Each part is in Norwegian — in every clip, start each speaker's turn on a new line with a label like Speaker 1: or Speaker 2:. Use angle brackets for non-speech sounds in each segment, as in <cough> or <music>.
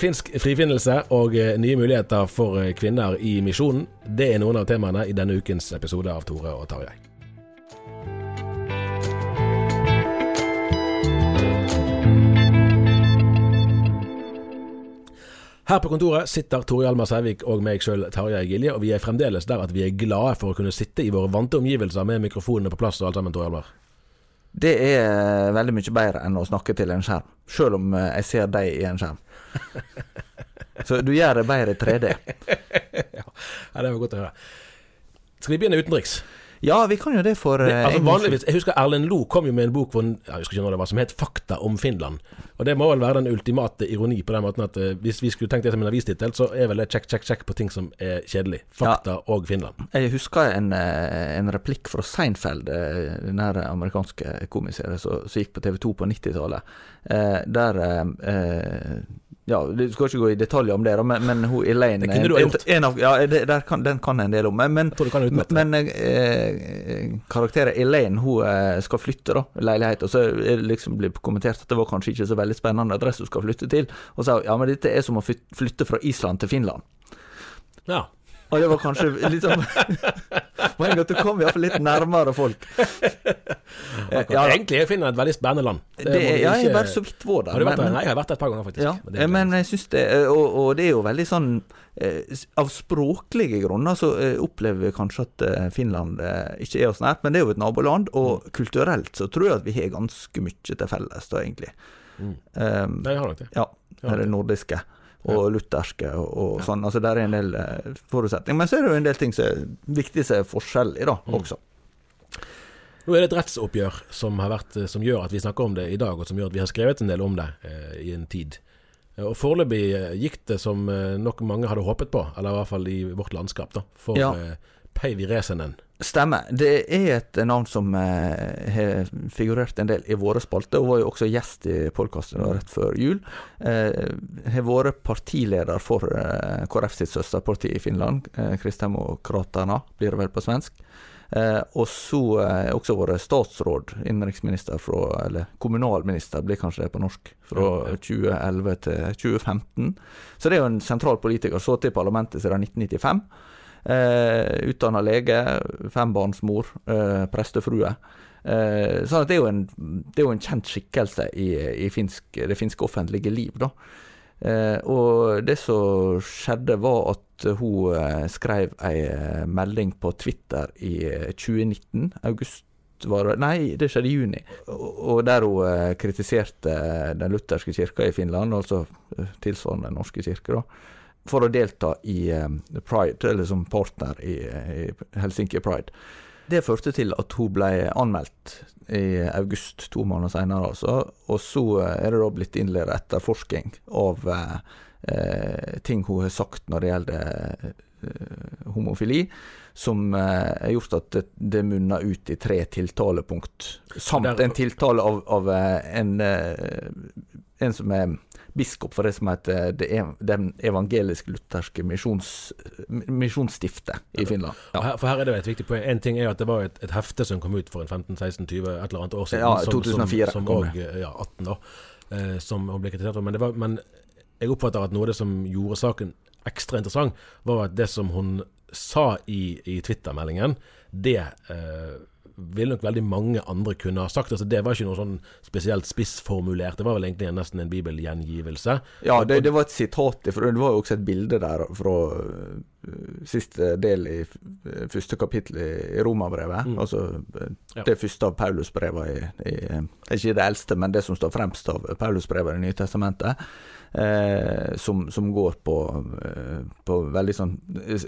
Speaker 1: Finsk frifinnelse og eh, nye muligheter for eh, kvinner i misjonen, det er noen av temaene i denne ukens episode av Tore og Tarjei. Her på kontoret sitter Tore Hjalmar Sævik og meg sjøl, Tarjei Gilje, og vi er fremdeles der at vi er glade for å kunne sitte i våre vante omgivelser med mikrofonene på plass og alt sammen, Tore Hjalmar.
Speaker 2: Det er eh, veldig mye bedre enn å snakke til en skjerm, sjøl om eh, jeg ser deg i en skjerm. <laughs> Så du gjør det bedre i 3D. <laughs>
Speaker 1: ja, det var godt å høre. Skal vi begynne utenriks?
Speaker 2: Ja, vi kan jo det for
Speaker 1: Det,
Speaker 2: eh,
Speaker 1: altså vanligvis, Jeg husker Erlend Lo kom jo med en bok hvor, jeg husker ikke når det var, som het 'Fakta om Finland'. Og Det må vel være den ultimate ironi på den måten at eh, hvis vi skulle tenkt det som en avistittel, så er vel det check, check, check på ting som er kjedelig. Fakta og Finland.
Speaker 2: Jeg husker en, eh, en replikk fra Seinfeld, eh, den her amerikanske komiserien som gikk på TV2 på 90-tallet, eh, der ja, Du skal ikke gå i detaljer om det, da, men, men hun Elaine
Speaker 1: Det kunne du ha gjort.
Speaker 2: En av, ja, det, kan, den kan jeg en del om. Men, men, eh, karakteren Elaine hun skal flytte da, leilighet, og så liksom blir kommentert at det var kanskje ikke så veldig spennende adresse du skal flytte til. Og sa ja, men dette er som å flytte fra Island til Finland.
Speaker 1: Ja.
Speaker 2: Og det var kanskje litt sånn <laughs> Poenget at du kom iallfall litt nærmere folk. <laughs>
Speaker 1: Ja, Egentlig er Finland et veldig spennende land.
Speaker 2: det,
Speaker 1: det,
Speaker 2: ja, jeg har bare så vidt vært der.
Speaker 1: Der?
Speaker 2: men-
Speaker 1: Nei, jeg har vært der et par ganger, faktisk.
Speaker 2: Ja,
Speaker 1: Men det
Speaker 2: men jeg syns det og, og det er jo veldig sånn eh, Av språklige grunner så eh, opplever vi kanskje at eh, Finland ikke er oss nært, men det er jo et naboland, og
Speaker 1: Mm.
Speaker 2: kulturelt så tror jeg at vi har ganske mye til felles, da, egentlig.
Speaker 1: Mm.
Speaker 2: Um,
Speaker 1: Nei, jeg har nok det.
Speaker 2: ja,
Speaker 1: Ja.
Speaker 2: det nordiske og lutherske og, og sånn. Altså der er en del eh, forutsetninger. Men så er det jo en del ting som er viktig som er forskjellig, da,
Speaker 1: Mm.
Speaker 2: også.
Speaker 1: Nå er det et rettsoppgjør som, har vært, eh, som gjør at vi snakker om det i dag, og som gjør at vi har skrevet en del om det eh, i en tid. Eh, Og Foreløpig gikk det som nok mange hadde håpet på, eller i hvert fall i vårt landskap, da, for
Speaker 2: Ja.
Speaker 1: eh, Päivi Resenen.
Speaker 2: Stemmer. Det er et navn som eh, har figurert en del i våre spalter, og var jo også gjest i podkasten rett før jul. Eh, har vært partileder for eh, KrF sitt søsterparti i Finland, eh, Kristdemokraterna, blir det vel på svensk. Eh, og så eh, også vært statsråd, innenriksminister fra, eller kommunalminister blir kanskje det på norsk, fra
Speaker 1: Ja, ja.
Speaker 2: 2011 til 2015. Så det er jo en sentral politiker, Så til parlamentet siden 1995. Eh, Utdanna lege, fembarnsmor, eh, prestefrue. Eh, så det er, en, det er jo en kjent skikkelse i, i finsk, det finske offentlige liv, da. Eh, og det som skjedde, var at hun eh, skrev ei eh, melding på Twitter i eh, 2019, august var Nei, det skjedde i juni. Og, der hun eh, kritiserte den lutherske kirka i Finland, altså eh, tilsvarende den norske kirke, da for å delta i eh, Pride, eller som partner i, i Helsinki Pride. Det førte til at hun ble anmeldt i august, to måneder senere, altså. Og så eh, er det da blitt innledet etterforskning av eh, eh, ting hun har sagt når det gjelder eh, homofili, som eh, har gjort at det, det munner ut i tre tiltalepunkt. Samt en tiltale av, av en, en som er biskop for det som heter det ev- Den evangelisk-lutherske misjonsstiftet i Finland.
Speaker 1: Ja. Her, for her er det et viktig poeng. En ting er at det var et, et hefte som kom ut for en 15-16-20 et eller annet år siden.
Speaker 2: Ja, 2004
Speaker 1: som, som
Speaker 2: kom
Speaker 1: og, ja, 18 da. Eh, som ble kritisert for. Men, det var, men jeg oppfatter at noe av det som gjorde saken ekstra interessant, var at det som hun sa i, i Twitter-meldingen, det eh, ville nok veldig mange andre kunne ha sagt. Altså, det var ikke noe sånn spesielt spissformulert. Det var vel egentlig nesten en bibelgjengivelse.
Speaker 2: Ja, det, det var et sitat, for det var jo også et bilde der fra øh, siste del i første kapittel i Romerbrevet.
Speaker 1: Mm.
Speaker 2: Altså
Speaker 1: Ja.
Speaker 2: det første av Paulusbrevene i, i Ikke det eldste, men det som står fremst av Paulusbrevet i nye testamentet. Eh, som, som går på, øh, på veldig sånn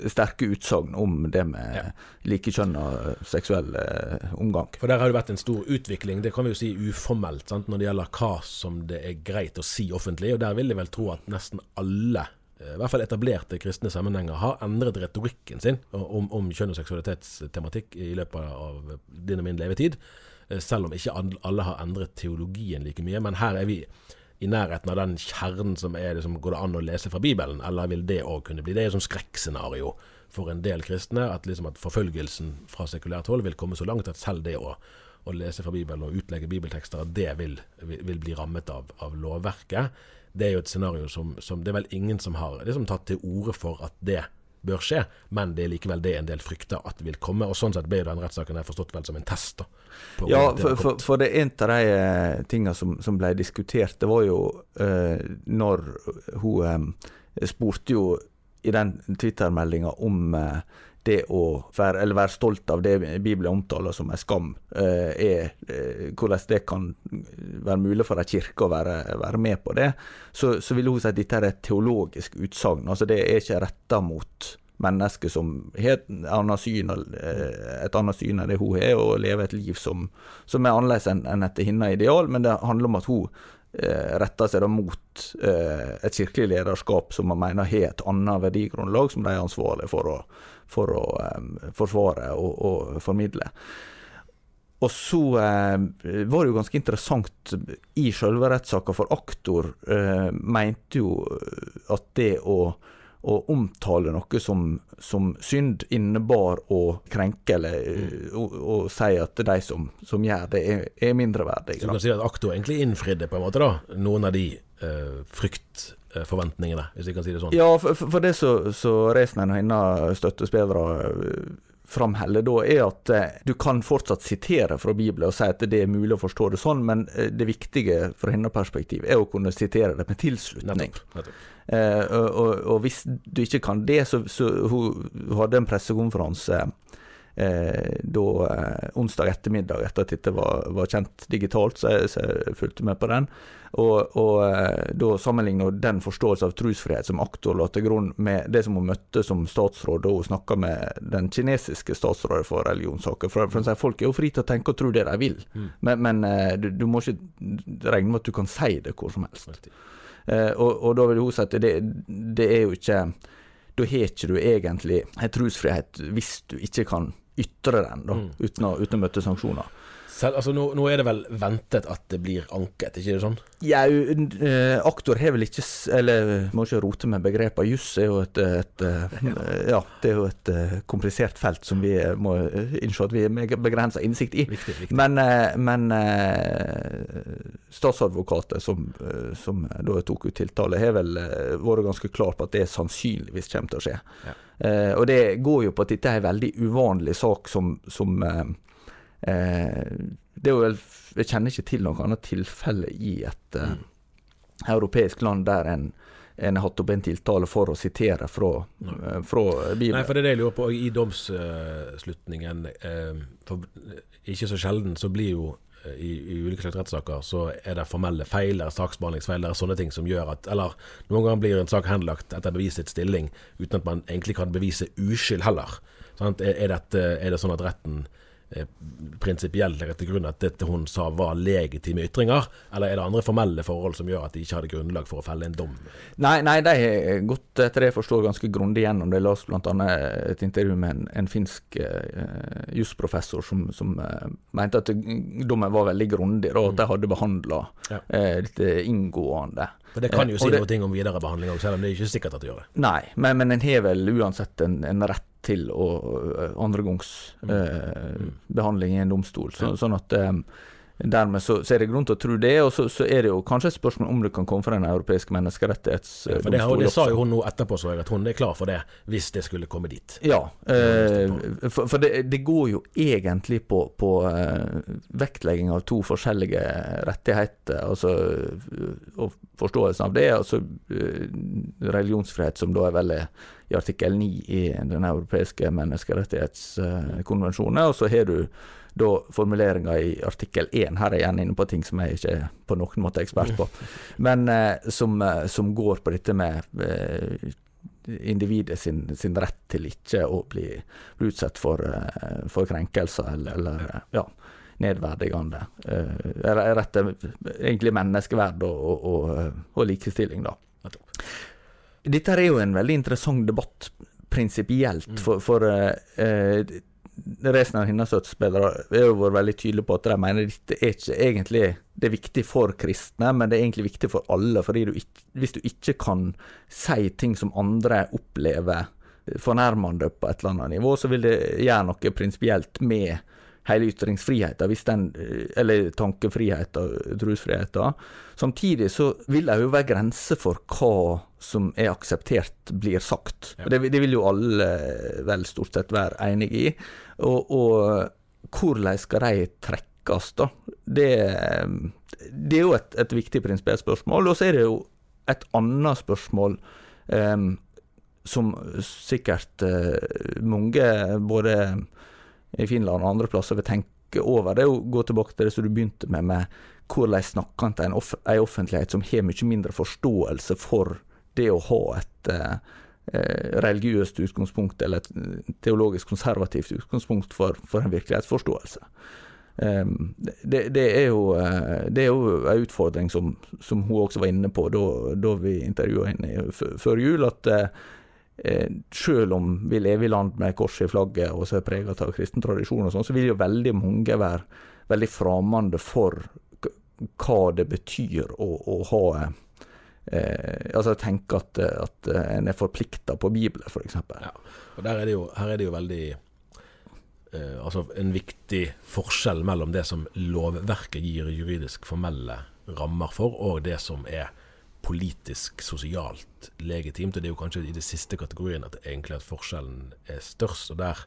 Speaker 2: sterke utsagn om det med
Speaker 1: Ja.
Speaker 2: likekjønna seksuell øh, omgang.
Speaker 1: For der har det vært en stor utvikling, det kan vi jo si uformelt, sant? når det gjelder hva som det er greit å si offentlig. Og der vil jeg vel tro at nesten alle, eh, i hvert fall etablerte kristne sammenhenger, har endret retorikken sin om, om kjønn- og seksualitetstematikk i løpet av din og min levetid. Eh, Selv om ikke alle har endret teologien like mye. Men her er vi i nærheten av den kjernen som er det som går det an å lese fra Bibelen, eller vil det òg kunne bli? Det er jo sånn skrekkscenario for en del kristne, at, liksom at forfølgelsen fra sekulært hold vil komme så langt at selv det å, å lese fra Bibelen og utlegge bibeltekster, at det vil, vil bli rammet av, av lovverket. Det er jo et scenario som, som det er vel ingen som har liksom tatt til orde for at det bør skje, men det er likevel det en del frykter at det vil komme. og Sånn sett ble den rettssaken forstått vel som en test. da.
Speaker 2: Ja, for, for, for det er en av de eh, tingene som, som ble diskutert, det var jo eh, når hun eh, spurte jo i den Twitter-meldinga om eh, det å være, eller være stolt av det Bibelen omtaler som en skam, eh, er eh, hvordan det kan være mulig for en kirke å være, være med på det, så, så ville hun si at dette er et teologisk utsagn. Altså det er ikke retta mot mennesker som har eh, et annet syn enn det hun har, og lever et liv som, som er annerledes enn etter hennes ideal, men det handler om at hun retter seg da mot eh, et kirkelig lederskap som man mener har et annet verdigrunnlag, som de er ansvarlige for å, for å eh, forsvare og, og formidle. Og så eh, var det jo ganske interessant i selve rettssaka, for aktor eh, mente jo at det å, å omtale noe som, som synd innebar å krenke, eller eh, å, å si at de som, som gjør det, er, er mindreverdige.
Speaker 1: Så du kan si at Akto egentlig innfridde på en måte da, noen av de eh, fryktforventningene, hvis vi kan si det sånn.
Speaker 2: Ja, for, for det som Resnen og hennes støttespillere eh, framheller da, er at eh, du kan fortsatt sitere fra Bibelen og si at det er mulig å forstå det sånn, men eh, det viktige fra hennes perspektiv er å kunne sitere det med tilslutning.
Speaker 1: Nettopp. nettopp.
Speaker 2: Eh, og, og, og hvis du ikke kan det, så, så hun hadde en pressekonferanse eh, da eh, onsdag ettermiddag etter at dette var, var kjent digitalt, så jeg, så jeg fulgte med på den. Og, og eh, da sammenligna den forståelse av trosfrihet som aktor la til grunn med det som hun møtte som statsråd da hun snakka med den kinesiske statsrådet for religionssaker. For, for folk er jo fri til å tenke og tro det de vil,
Speaker 1: Mm.
Speaker 2: men, men eh, du, du må ikke regne med at du kan si det hvor som helst. Eh, og, og da vil hun si at det, det er jo ikke Da har ikke du egentlig en trosfrihet hvis du ikke kan ytre den, da,
Speaker 1: Mm.
Speaker 2: uten, å, uten å møte sanksjoner.
Speaker 1: Selv, altså, nå, nå er det vel ventet at det blir anket, ikke det sånn?
Speaker 2: Ja, eh, aktor har vel ikke Eller må ikke rote med begrepet Juss er jo et, et, eh, Ja, det er jo et eh, komplisert felt som vi må innse at vi har begrensa innsikt i.
Speaker 1: Viktig. viktig.
Speaker 2: Men, men statsadvokater som, som da tok ut tiltale, har vel vært ganske klar på at det sannsynligvis kommer til å skje.
Speaker 1: Ja.
Speaker 2: Eh, og det går jo på at dette er en veldig uvanlig sak som, som vel Jeg kjenner ikke til noe annet tilfelle i et eh, europeisk land der en en har hatt opp en tiltale for å sitere fra, eh, fra Bibelen.
Speaker 1: Nei, for det er det jeg lurer på. I domsslutningen uh, Ikke så sjelden så blir jo eh, i, i ulike slags rettssaker så er det formelle feil eller saksbehandlingsfeil eller sånne ting som gjør at Eller noen ganger blir en sak henlagt etter bevisets stilling uten at man egentlig kan bevise uskyld heller. Sant? Er, er, dette, er det sånn at retten eh, prinsipielt legger til grunn at dette hun sa var legitime ytringer, eller er det andre formelle forhold som gjør at de ikke hadde grunnlag for å felle en dom?
Speaker 2: Nei, nei de har gått etter det jeg forstår ganske grundig gjennom det. Jeg leste bl.a. et intervju med en, en finsk uh, jusprofessor som, som uh, mente at dommen var veldig grundig, og at de hadde behandla
Speaker 1: Ja.
Speaker 2: uh, dette inngående.
Speaker 1: For Det kan jo
Speaker 2: Eh,
Speaker 1: si
Speaker 2: det-
Speaker 1: noe om videre behandling òg, selv om det er ikke sikkert at det gjør det.
Speaker 2: Nei, men, men en har vel uansett en, en rett til å uh, andregangs
Speaker 1: Mm.
Speaker 2: uh, behandling i en domstol. Så, Sånn at um, dermed så, så er det grunn til å tro det. Og så, så er det jo kanskje et spørsmål om det kan komme fra Den europeiske
Speaker 1: Ja, for det, det sa jo hun nå etterpå, så jeg at hun er klar for det, hvis det skulle komme dit.
Speaker 2: Ja, eh, for, for det, det går jo egentlig på, på eh, vektlegging av to forskjellige rettigheter, altså eh, og forståelsen av det. Altså eh, religionsfrihet, som da er veldig i artikkel 9 i Den europeiske menneskerettighetskonvensjonen, og så har du da formuleringa i artikkel 1, her er jeg igjen inne på ting som jeg ikke er på noen måte ekspert på, men eh, som, eh, som går på dette med eh, individet sin, sin rett til ikke å bli, bli utsatt for, eh, for krenkelser eller, eller ja, nedverdigende. Rett til egentlig menneskeverd og, og, og, og likestilling, da. Dette er jo en veldig interessant debatt prinsipielt, for, for eh, eh, resten av hennes støttespillere har jo vært veldig tydelige på at de mener dette er ikke egentlig det er viktig for kristne, men det er egentlig viktig for alle. fordi du ikke, Hvis du ikke kan si ting som andre opplever fornærmende på et eller annet nivå, så vil det gjøre noe prinsipielt med hele ytringsfriheten, hvis den, eh, eller tankefriheten, trosfriheten. Samtidig så vil det jo være grenser for hva som er akseptert blir sagt. Ja. Det, det vil jo alle vel stort sett være enig i. Og, og hvordan skal de trekkes, da? Det, det er jo et, et viktig prinsipielt spørsmål. Og så er det jo et annet spørsmål em, som sikkert eh, mange, både i Finland og andre plasser, vil tenke over. Det er å gå tilbake til det som du begynte med, med hvordan snakker en til en, off en offentlighet som har mye mindre forståelse for det å ha et eh, eh, religiøst utgangspunkt, eller et teologisk konservativt utgangspunkt for, for en virkelighetsforståelse. Um, det, det, er jo, eh, det en utfordring som, som hun også var inne på da, da vi intervjua henne før jul, at eh, eh, selv om vi lever i land med kors i flagget og så er preget av kristen tradisjon, og sånn, så vil jo veldig mange være veldig framande for hva det betyr å, å ha eh, Altså tenke at, at en er forplikta på Bibelen, f.eks.
Speaker 1: Ja. Og der er det jo, her er det jo veldig eh, Altså en viktig forskjell mellom det som lovverket gir juridisk formelle rammer for, og det som er politisk, sosialt legitimt. Og det er jo kanskje i det siste kategorien at egentlig at forskjellen er størst. Og der,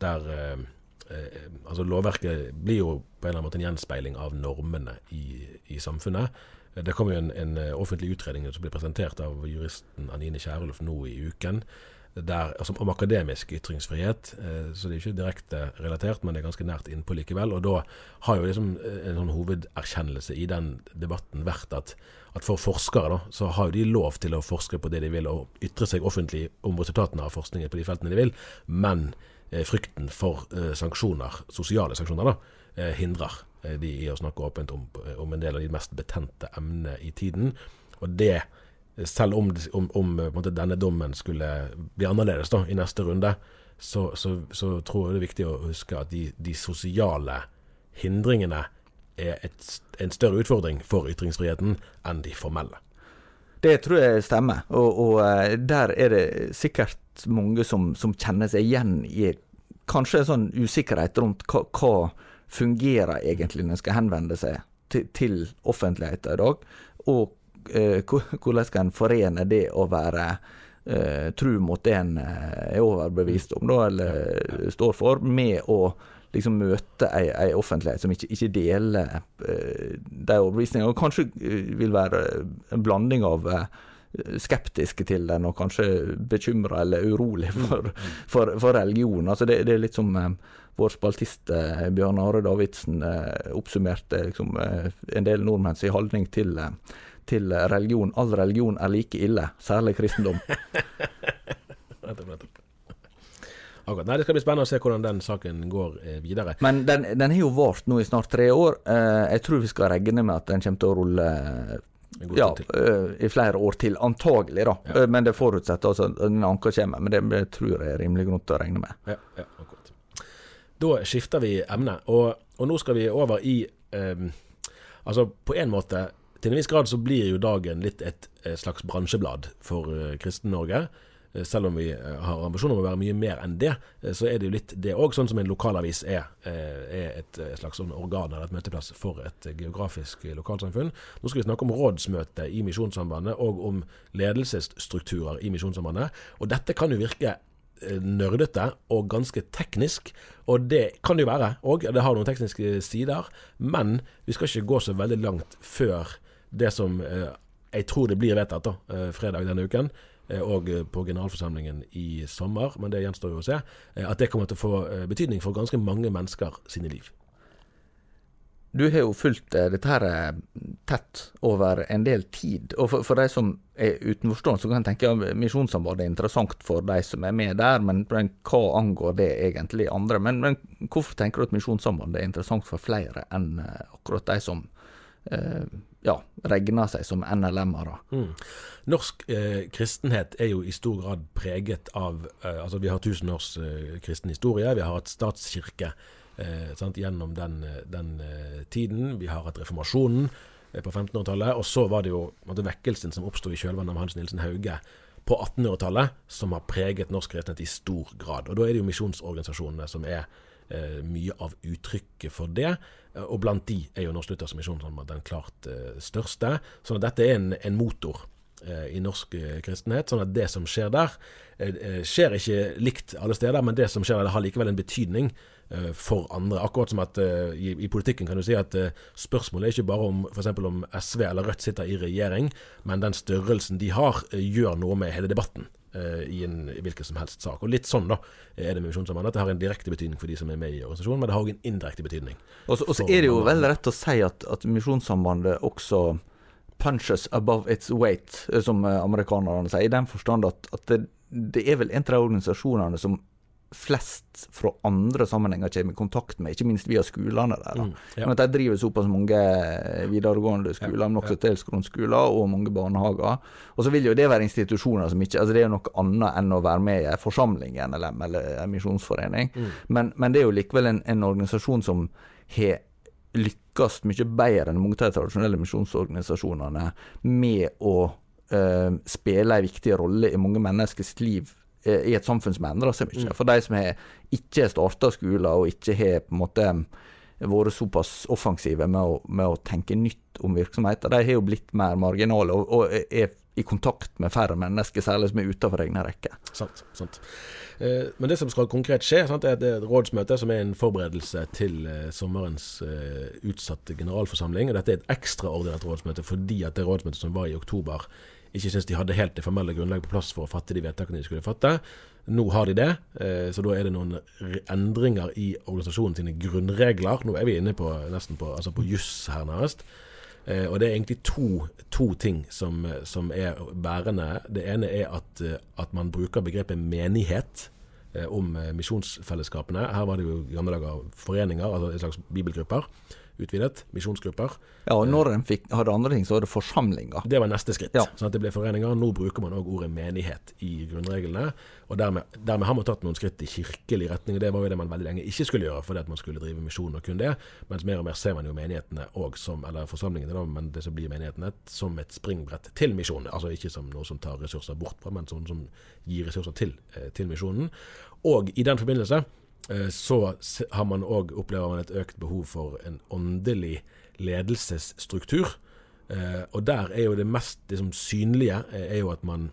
Speaker 1: der eh, eh, Altså lovverket blir jo på en eller annen måte en gjenspeiling av normene i, i samfunnet. Det kom jo en, en eh, offentlig utredning som ble presentert av juristen Anine Kierulf nå i uken, der, altså, om akademisk ytringsfrihet. Eh, så det er ikke direkte relatert, men det er ganske nært innpå likevel. Og da har jo liksom eh, en sånn hovederkjennelse i den debatten vært at, at for forskere da, så har jo de lov til å forske på det de vil, og ytre seg offentlig om resultatene av forskningen på de feltene de vil, men frykten for sanksjoner, sosiale sanksjoner, da, hindrer de i å snakke åpent om, om en del av de mest betente emnene i tiden. Og det, eh, selv om, om, om en måte, denne dommen skulle bli annerledes da, i neste runde, så, så, så tror jeg det er viktig å huske at de, de sosiale hindringene er et, en større utfordring for ytringsfriheten enn de formelle.
Speaker 2: Det tror jeg stemmer, og, og eh, der er det sikkert mange som, som kjenner seg igjen i kanskje en sånn usikkerhet rundt hva, hva fungerer egentlig når en skal henvende seg til, til offentligheten i dag, og eh, hvordan skal en forene det å være eh, tru mot det en eh, er overbevist om, da, eller står for, med å liksom møte ei, ei offentlighet som ikke, ikke deler eh, de overbevisningene, og kanskje vil være en blanding av eh, skeptiske til den, og kanskje bekymra eller urolig for, for, for religion. Altså det, det er litt som eh, vår spaltist eh, Bjørn Are Davidsen eh, oppsummerte liksom, eh, en del nordmenns holdning til, til religion. All religion er like ille, særlig kristendom. <laughs>
Speaker 1: Akkurat. Nei, Det skal bli spennende å se hvordan den saken går videre.
Speaker 2: Men den, den har jo vart nå i snart tre år. Eh, jeg tror vi skal regne med at den kommer til å rulle ja, eh, i flere år til, antagelig, da.
Speaker 1: Ja.
Speaker 2: Men det forutsetter altså den anka kommer. Men det, det tror jeg er rimelig grunn til å regne med.
Speaker 1: Ja, ja, akkurat. Da skifter vi emne, og, og nå skal vi over i ehm, Altså, på en måte, til en viss grad så blir jo dagen litt et, et slags bransjeblad for uh, Kristen-Norge. Eh, Selv om vi eh, har ambisjoner om å være mye mer enn det, så er det jo litt det òg. Sånn som en lokalavis er, er et slags sånn organ eller et møteplass for et geografisk lokalsamfunn. Nå skal vi snakke om rådsmøte i Misjonssambandet, og om ledelsesstrukturer i Misjonssambandet. Og dette kan jo virke nerdete og ganske teknisk, og det kan det jo være òg. Det har noen tekniske sider, men vi skal ikke gå så veldig langt før det som eh, jeg tror det blir vedtatt da, eh, fredag denne uken, eh, og eh, på generalforsamlingen i sommer, men det gjenstår jo å se, at det kommer til å få betydning for ganske mange mennesker sine liv.
Speaker 2: Du har jo fulgt eh, dette her eh, tett over en del tid. Og for, for de som er utenforstående, så kan jeg tenke at Misjonssambandet er interessant for de som er med der, men, men hva angår det egentlig andre? Men, men hvorfor tenker du at Misjonssambandet er interessant for flere enn eh, akkurat de som eh, ja, regner seg som NLM-ere?
Speaker 1: Mm. Norsk eh, kristenhet er jo i stor grad preget av eh, Altså, vi har tusen års eh, kristen historie. Vi har hatt statskirke eh, sant, gjennom den, eh, den eh, tiden. Vi har hatt reformasjonen eh, på 1500-tallet. Og så var det jo måtte, vekkelsen som oppsto i kjølvannet av Hans Nilsen Hauge på 1800-tallet, som har preget norsk kristenhet i stor grad. Og da er det jo misjonsorganisasjonene som er eh, mye av uttrykket for det. Eh, Og blant de er jo Norsk Luthersk Misjon den klart største. Sånn at dette er en, en motor i norsk kristenhet. Sånn at det som skjer der, skjer ikke likt alle steder, men det som skjer der, har likevel en betydning for andre. Akkurat som at eh, i, i politikken kan du si at eh, spørsmålet er ikke bare om f.eks. om SV eller Rødt sitter i regjering, men den størrelsen de har, eh, gjør noe med hele debatten eh, i en i hvilken som helst sak. Og litt sånn da er det med Misjonssambandet. At Det har en direkte betydning for de som er med i organisasjonen, men det har òg en indirekte betydning.
Speaker 2: Og så er det jo vel rett å si at, at Misjonssambandet også punches above its weight, eh, som eh, amerikanerne sier, i den forstand at, at det, det er vel en av de organisasjonene som flest fra andre sammenhenger kommer i kontakt med, ikke minst via skolene der.
Speaker 1: Mm, ja.
Speaker 2: Men at De driver såpass mange videregående skoler, men også til grunnskoler og mange barnehager. Og så vil jo det være institusjoner som ikke altså Det er jo noe annet enn å være med i en forsamling i NLM eller en misjonsforening.
Speaker 1: Mm.
Speaker 2: Men, men det er jo likevel en, en organisasjon som har lykkes mye bedre enn mange av de tradisjonelle misjonsorganisasjonene med å eh, spille en viktig rolle i mange menneskers liv eh, i et samfunn som endrer seg mye.
Speaker 1: Mm.
Speaker 2: For de som har, ikke har starta skoler og ikke har på en måte vært såpass offensive med å, med å tenke nytt om virksomheter, de har jo blitt mer marginale og, og er i kontakt med færre mennesker, særlig som er utenfor egne rekker.
Speaker 1: Sant. sant. Eh, men det som skal konkret skje, sant, er er et rådsmøte som er en forberedelse til eh, sommerens eh, utsatte generalforsamling. og Dette er et ekstraordinært rådsmøte fordi at det rådsmøtet som var i oktober, ikke syns de hadde helt det formelle grunnlaget på plass for å fatte de vedtakene de skulle fatte. Nå har de det, eh, så da er det noen endringer i organisasjonen sine grunnregler. Nå er vi inne på nesten på, altså på juss her, nærmest. Eh, og det er egentlig to, to ting som, som er bærende. Det ene er at, eh, at man bruker begrepet menighet om misjonsfellesskapene. Her var det jo i gamle dager foreninger, altså en slags bibelgrupper. Utvidet. Misjonsgrupper.
Speaker 2: Ja, og når en fikk, hadde andre ting, så var det forsamlinger.
Speaker 1: Det var neste skritt.
Speaker 2: Ja.
Speaker 1: Sånn at det ble foreninger. Nå bruker man òg ordet menighet i grunnreglene. Og dermed, dermed har man tatt noen skritt i kirkelig retning. og Det var jo det man veldig lenge ikke skulle gjøre, fordi at man skulle drive misjon og kun det. Mens mer og mer ser man jo menighetene og som, eller forsamlingene, da, men det som blir menighetene, som et springbrett til misjonen. Altså ikke som noe som tar ressurser bort fra, men sånn som gir ressurser til, eh, til misjonen. Og i den forbindelse eh, så har man òg opplever man et økt behov for en åndelig ledelsesstruktur. Eh, og der er jo det mest liksom, synlige eh, er jo at man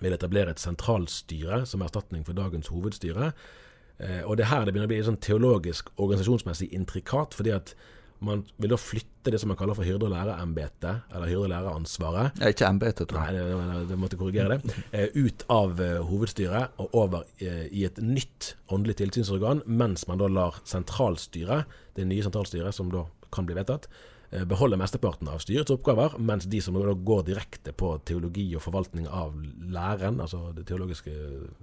Speaker 1: vil etablere et sentralstyre som erstatning for dagens hovedstyre. Eh, og det er her det begynner å bli sånn teologisk, organisasjonsmessig intrikat, fordi at man vil da flytte det som man kaller for hyrde- og lærerembetet, eller hyrde- og læreransvaret,
Speaker 2: Ja, ikke embetet, tror
Speaker 1: Nei,
Speaker 2: jeg.
Speaker 1: det, det, det måtte korrigere det. Eh, ut av eh, hovedstyret og over eh, i et nytt åndelig tilsynsorgan, mens man da lar sentralstyret, det nye sentralstyret som da kan bli vedtatt, eh, beholde mesteparten av styrets oppgaver, mens de som da går direkte på teologi og forvaltning av læren, altså den teologiske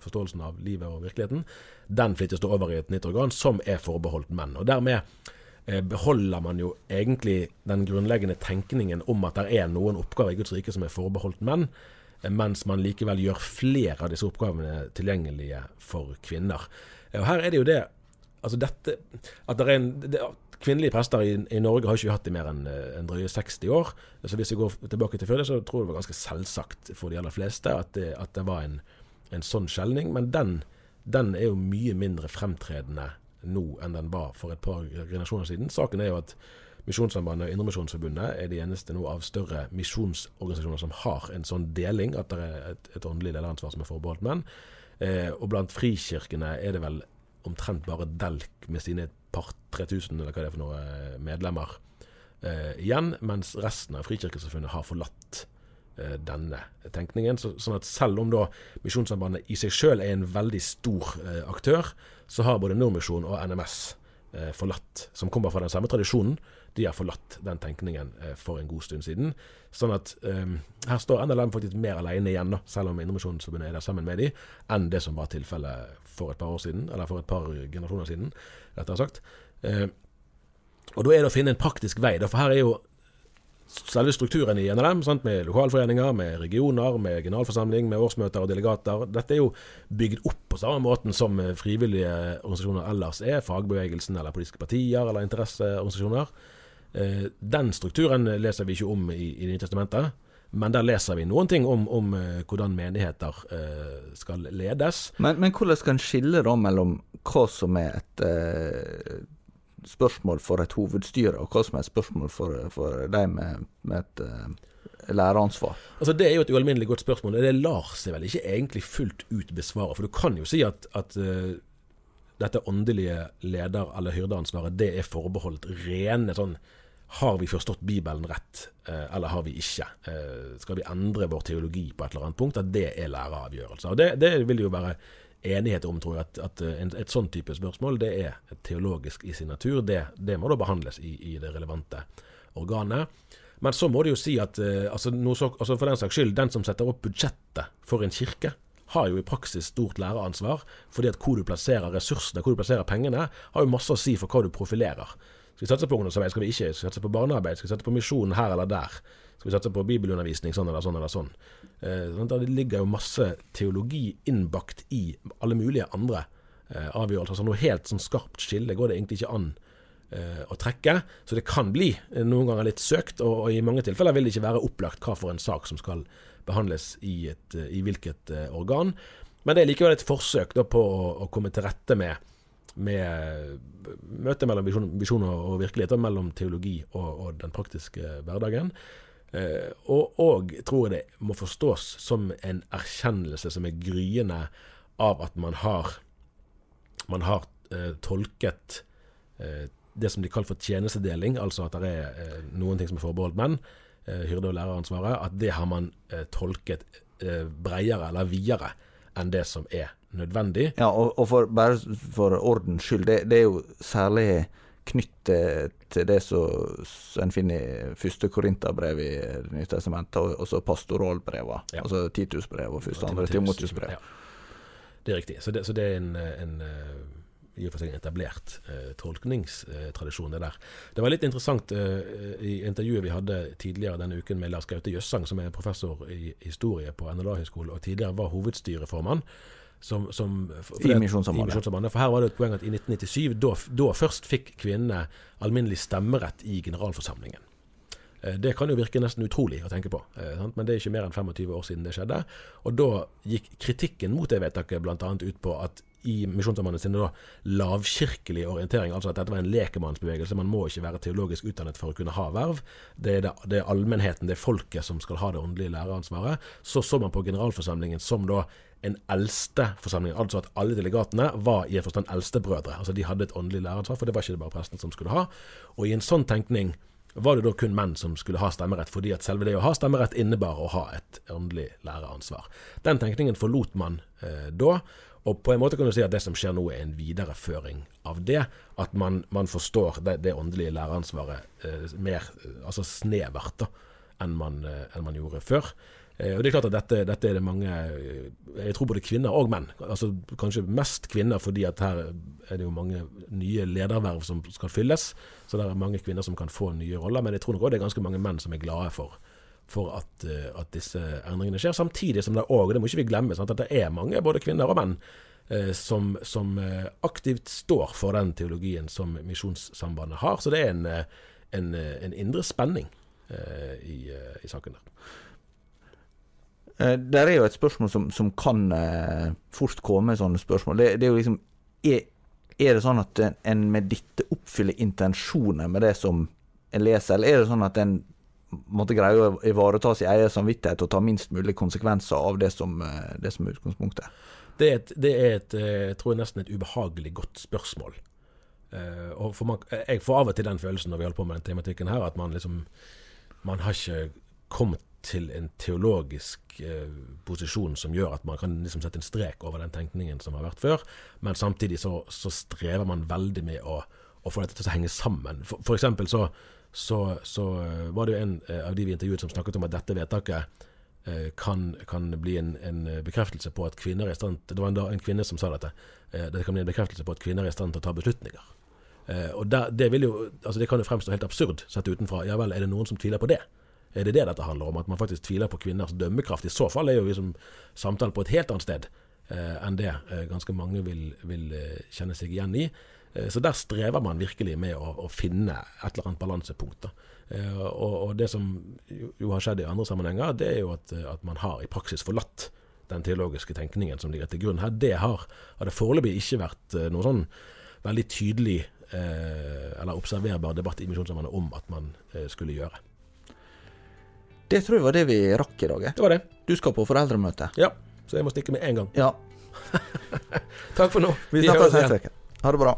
Speaker 1: forståelsen av livet og virkeligheten, den flyttes da over i et nytt organ som er forbeholdt menn. Og dermed beholder man jo egentlig den grunnleggende tenkningen om at det er noen oppgaver i Guds rike som er forbeholdt menn, eh, mens man likevel gjør flere av disse oppgavene tilgjengelige for kvinner. Eh, Og her er det jo det Altså dette At det er en det, Kvinnelige prester i, i Norge har ikke hatt i mer enn eh, en drøye 60 år. Så hvis vi går tilbake til før det, så tror jeg det var ganske selvsagt for de aller fleste at det, at det var en, en sånn skjelning. Men den, den er jo mye mindre fremtredende nå enn den var for et par generasjoner siden. Saken er jo at Misjonssambandet og Indremisjonsforbundet er de eneste nå av større misjonsorganisasjoner som har en sånn deling, at det er et, et åndelig lederansvar som er forbeholdt menn. Eh, og blant frikirkene er det vel omtrent bare Delk med sine et par-tre tusen, eller hva det er for noe, eh, medlemmer eh, igjen, mens resten av Frikirkesamfunnet har forlatt denne tenkningen. Så, sånn at selv om da Misjonssambandet i seg sjøl er en veldig stor eh, aktør, så har både Nordmisjon og NMS eh, forlatt, som kommer fra den samme tradisjonen, de har forlatt den tenkningen eh, for en god stund siden. Sånn at eh, her står NLM faktisk mer alene igjen, da, selv om Indremisjonsforbundet er der sammen med de, enn det som var tilfellet for et par år siden, eller for et par generasjoner siden, rettere sagt. Eh, og da er det å finne en praktisk vei, da, for her er jo selve strukturen i NLM, sant, med lokalforeninger, med regioner, med generalforsamling, med årsmøter og delegater. Dette er jo bygd opp på samme måten som eh, frivillige organisasjoner ellers er. Fagbevegelsen eller politiske partier eller interesseorganisasjoner. Eh, Den strukturen leser vi ikke om i, i Det nye testamentet. Men der leser vi noen ting om, om eh, hvordan menigheter skal ledes.
Speaker 2: Men, men hvordan skal en skille da mellom hva som er et spørsmål for et hovedstyre, og hva som er spørsmål for, for de med, med et uh, læreransvar?
Speaker 1: Altså Det er jo et ualminnelig godt spørsmål. Det lar seg vel ikke egentlig fullt ut besvare. For du kan jo si at, at uh, dette åndelige leder- eller hyrdeansvaret det er forbeholdt rene sånn Har vi forstått Bibelen rett, eh, eller har vi ikke? Skal vi endre vår teologi på et eller annet punkt? At det er læreravgjørelser. Og det, det vil jo være enighet om, tror jeg, at, at en, et sånn type spørsmål det er teologisk i sin natur. Det, det må da behandles i, i det relevante organet. Men så må det jo si at eh, altså, så, altså for den saks skyld, den som setter opp budsjettet for en kirke, har jo i praksis stort læreransvar. fordi at hvor du plasserer ressursene, hvor du plasserer pengene, har jo masse å si for hva du profilerer. Skal vi satse på ungdomsarbeid, skal vi ikke? Skal vi satse på barnearbeid? Skal vi satse på misjon her eller der? Skal vi satse på bibelundervisning sånn eller sånn eller sånn? Eh, sånn at det ligger jo masse teologi innbakt i alle mulige andre eh, avgjørelser. Så noe helt sånn skarpt skille går det egentlig ikke an eh, å trekke. Så det kan bli noen ganger litt søkt, og, og i mange tilfeller vil det ikke være opplagt hva for en sak som skal behandles i, et, i hvilket organ. Men det er likevel et forsøk da, på å, å komme til rette med med møtet mellom visjon, og virkelighet, og mellom teologi og, og den praktiske hverdagen. Eh, og, og tror jeg det må forstås som en erkjennelse som er gryende av at man har, man har eh, tolket eh, det som de kaller for tjenestedeling, altså at det er noen ting som er forbeholdt menn, hyrde- og læreransvaret, at det har man tolket bredere eller videre enn det som er nødvendig.
Speaker 2: Ja, og, og for, bare for ordens skyld, det, det er jo særlig knyttet til det som en finner i første Korinterbrev i Det nye testamentet, og, så pastoralbreva.
Speaker 1: Ja.
Speaker 2: Altså Titusbrev og første andre. Timotiusbrev.
Speaker 1: Ja. Det er riktig. Så det, så det er en, en eh, i og for seg en etablert eh, tolkningstradisjon, det der. Det var litt interessant eh, i intervjuet vi hadde tidligere denne uken med Lars Gaute Jøssang, som er professor i historie på NLA-høgskolen, og tidligere var hovedstyreformann. Som, som, for, det- i Misjonssambandet. For her var det et poeng at i 1997, da, da først fikk kvinnene alminnelig stemmerett i generalforsamlingen. Eh, Det kan jo virke nesten utrolig å tenke på, eh, sant? men det er ikke mer enn 25 år siden det skjedde. Og da gikk kritikken mot det vedtaket bl.a. ut på at i Misjonssambandet sine da lavkirkelige orientering, altså at dette var en lekemannsbevegelse, man må ikke være teologisk utdannet for å kunne ha verv, det er, det, det er allmennheten, det er folket som skal ha det åndelige læreransvaret, så så man på generalforsamlingen som da en eldste forsamling, altså at alle delegatene var i en forstand eldstebrødre. Altså de hadde et åndelig læreransvar, for det var ikke det bare presten som skulle ha. Og i en sånn tenkning var det da kun menn som skulle ha stemmerett, fordi at selve det å ha stemmerett innebar å ha et åndelig læreransvar. Den tenkningen forlot man eh, da, Og på en måte kan du si at det som skjer nå, er en videreføring av det. At man, man forstår det, det, åndelige læreransvaret eh, mer eh, altså snevert da, enn man, eh, enn man gjorde før. Eh, og det er klart at dette, dette, er det mange eh, Jeg tror både kvinner og menn. altså Kanskje mest kvinner, fordi at her er det jo mange nye lederverv som skal fylles. Så det er mange kvinner som kan få nye roller. Men jeg tror nok òg det er ganske mange menn som er glade for, for at, eh, at, disse endringene skjer. Samtidig som det òg, det må ikke vi glemme, sant, at det er mange, både kvinner og menn, som, som, aktivt står for den teologien som Misjonssambandet har. Så det er en, en, en indre spenning i, i saken der.
Speaker 2: Det er jo et spørsmål som, som kan eh, fort komme, sånne spørsmål. Det, det er jo liksom er, er, det sånn at en med dette oppfyller intensjoner med det som en leser, eller er det sånn at en måtte greie å ivareta sin egen samvittighet og ta minst mulig konsekvenser av det som, eh, det som er utgangspunktet?
Speaker 1: Det er, et, det er et, eh, jeg tror nesten et ubehagelig godt spørsmål. Uh, og man, jeg får av og til den følelsen når vi holder på med den tematikken her, at man liksom Man har ikke kommet til en teologisk eh, posisjon som gjør at man kan liksom sette en strek over den tenkningen som har vært før, men samtidig så, så strever man veldig med å, å, få dette til å henge sammen. For, for eksempel så, så, så, eh, var det jo en eh, av de vi intervjuet som snakket om at dette vedtaket eh, kan, kan, bli en, en, bekreftelse på at kvinner er i stand Det var en, en kvinne som sa dette. Det kan bli en bekreftelse på at kvinner er i stand til å ta beslutninger. Og der, det, jo, altså det kan jo fremstå helt absurd sett utenfra. Ja vel, er det noen som tviler på det? Er det det dette handler om? At man faktisk tviler på kvinners dømmekraft? I så fall er jo liksom samtalen på et helt annet sted enn det ganske mange vil, vil kjenne seg igjen i. Eh, så der strever man virkelig med å, å finne et eller annet balansepunkt. Eh, og, og, det som jo har skjedd i andre sammenhenger, det er jo at, at man har i praksis forlatt den teologiske tenkningen som ligger til grunn her. Det har, har det foreløpig ikke vært eh, noe sånn veldig tydelig eller observerbar debatt i Misjonssambandet om at man skulle gjøre.
Speaker 2: Det tror jeg var det vi rakk i dag.
Speaker 1: Det var det.
Speaker 2: Du skal på foreldremøte.
Speaker 1: Ja, så jeg må stikke med en gang.
Speaker 2: Ja. <laughs>
Speaker 1: Takk for nå.
Speaker 2: Vi, vi snakkes neste uke. Ha det bra.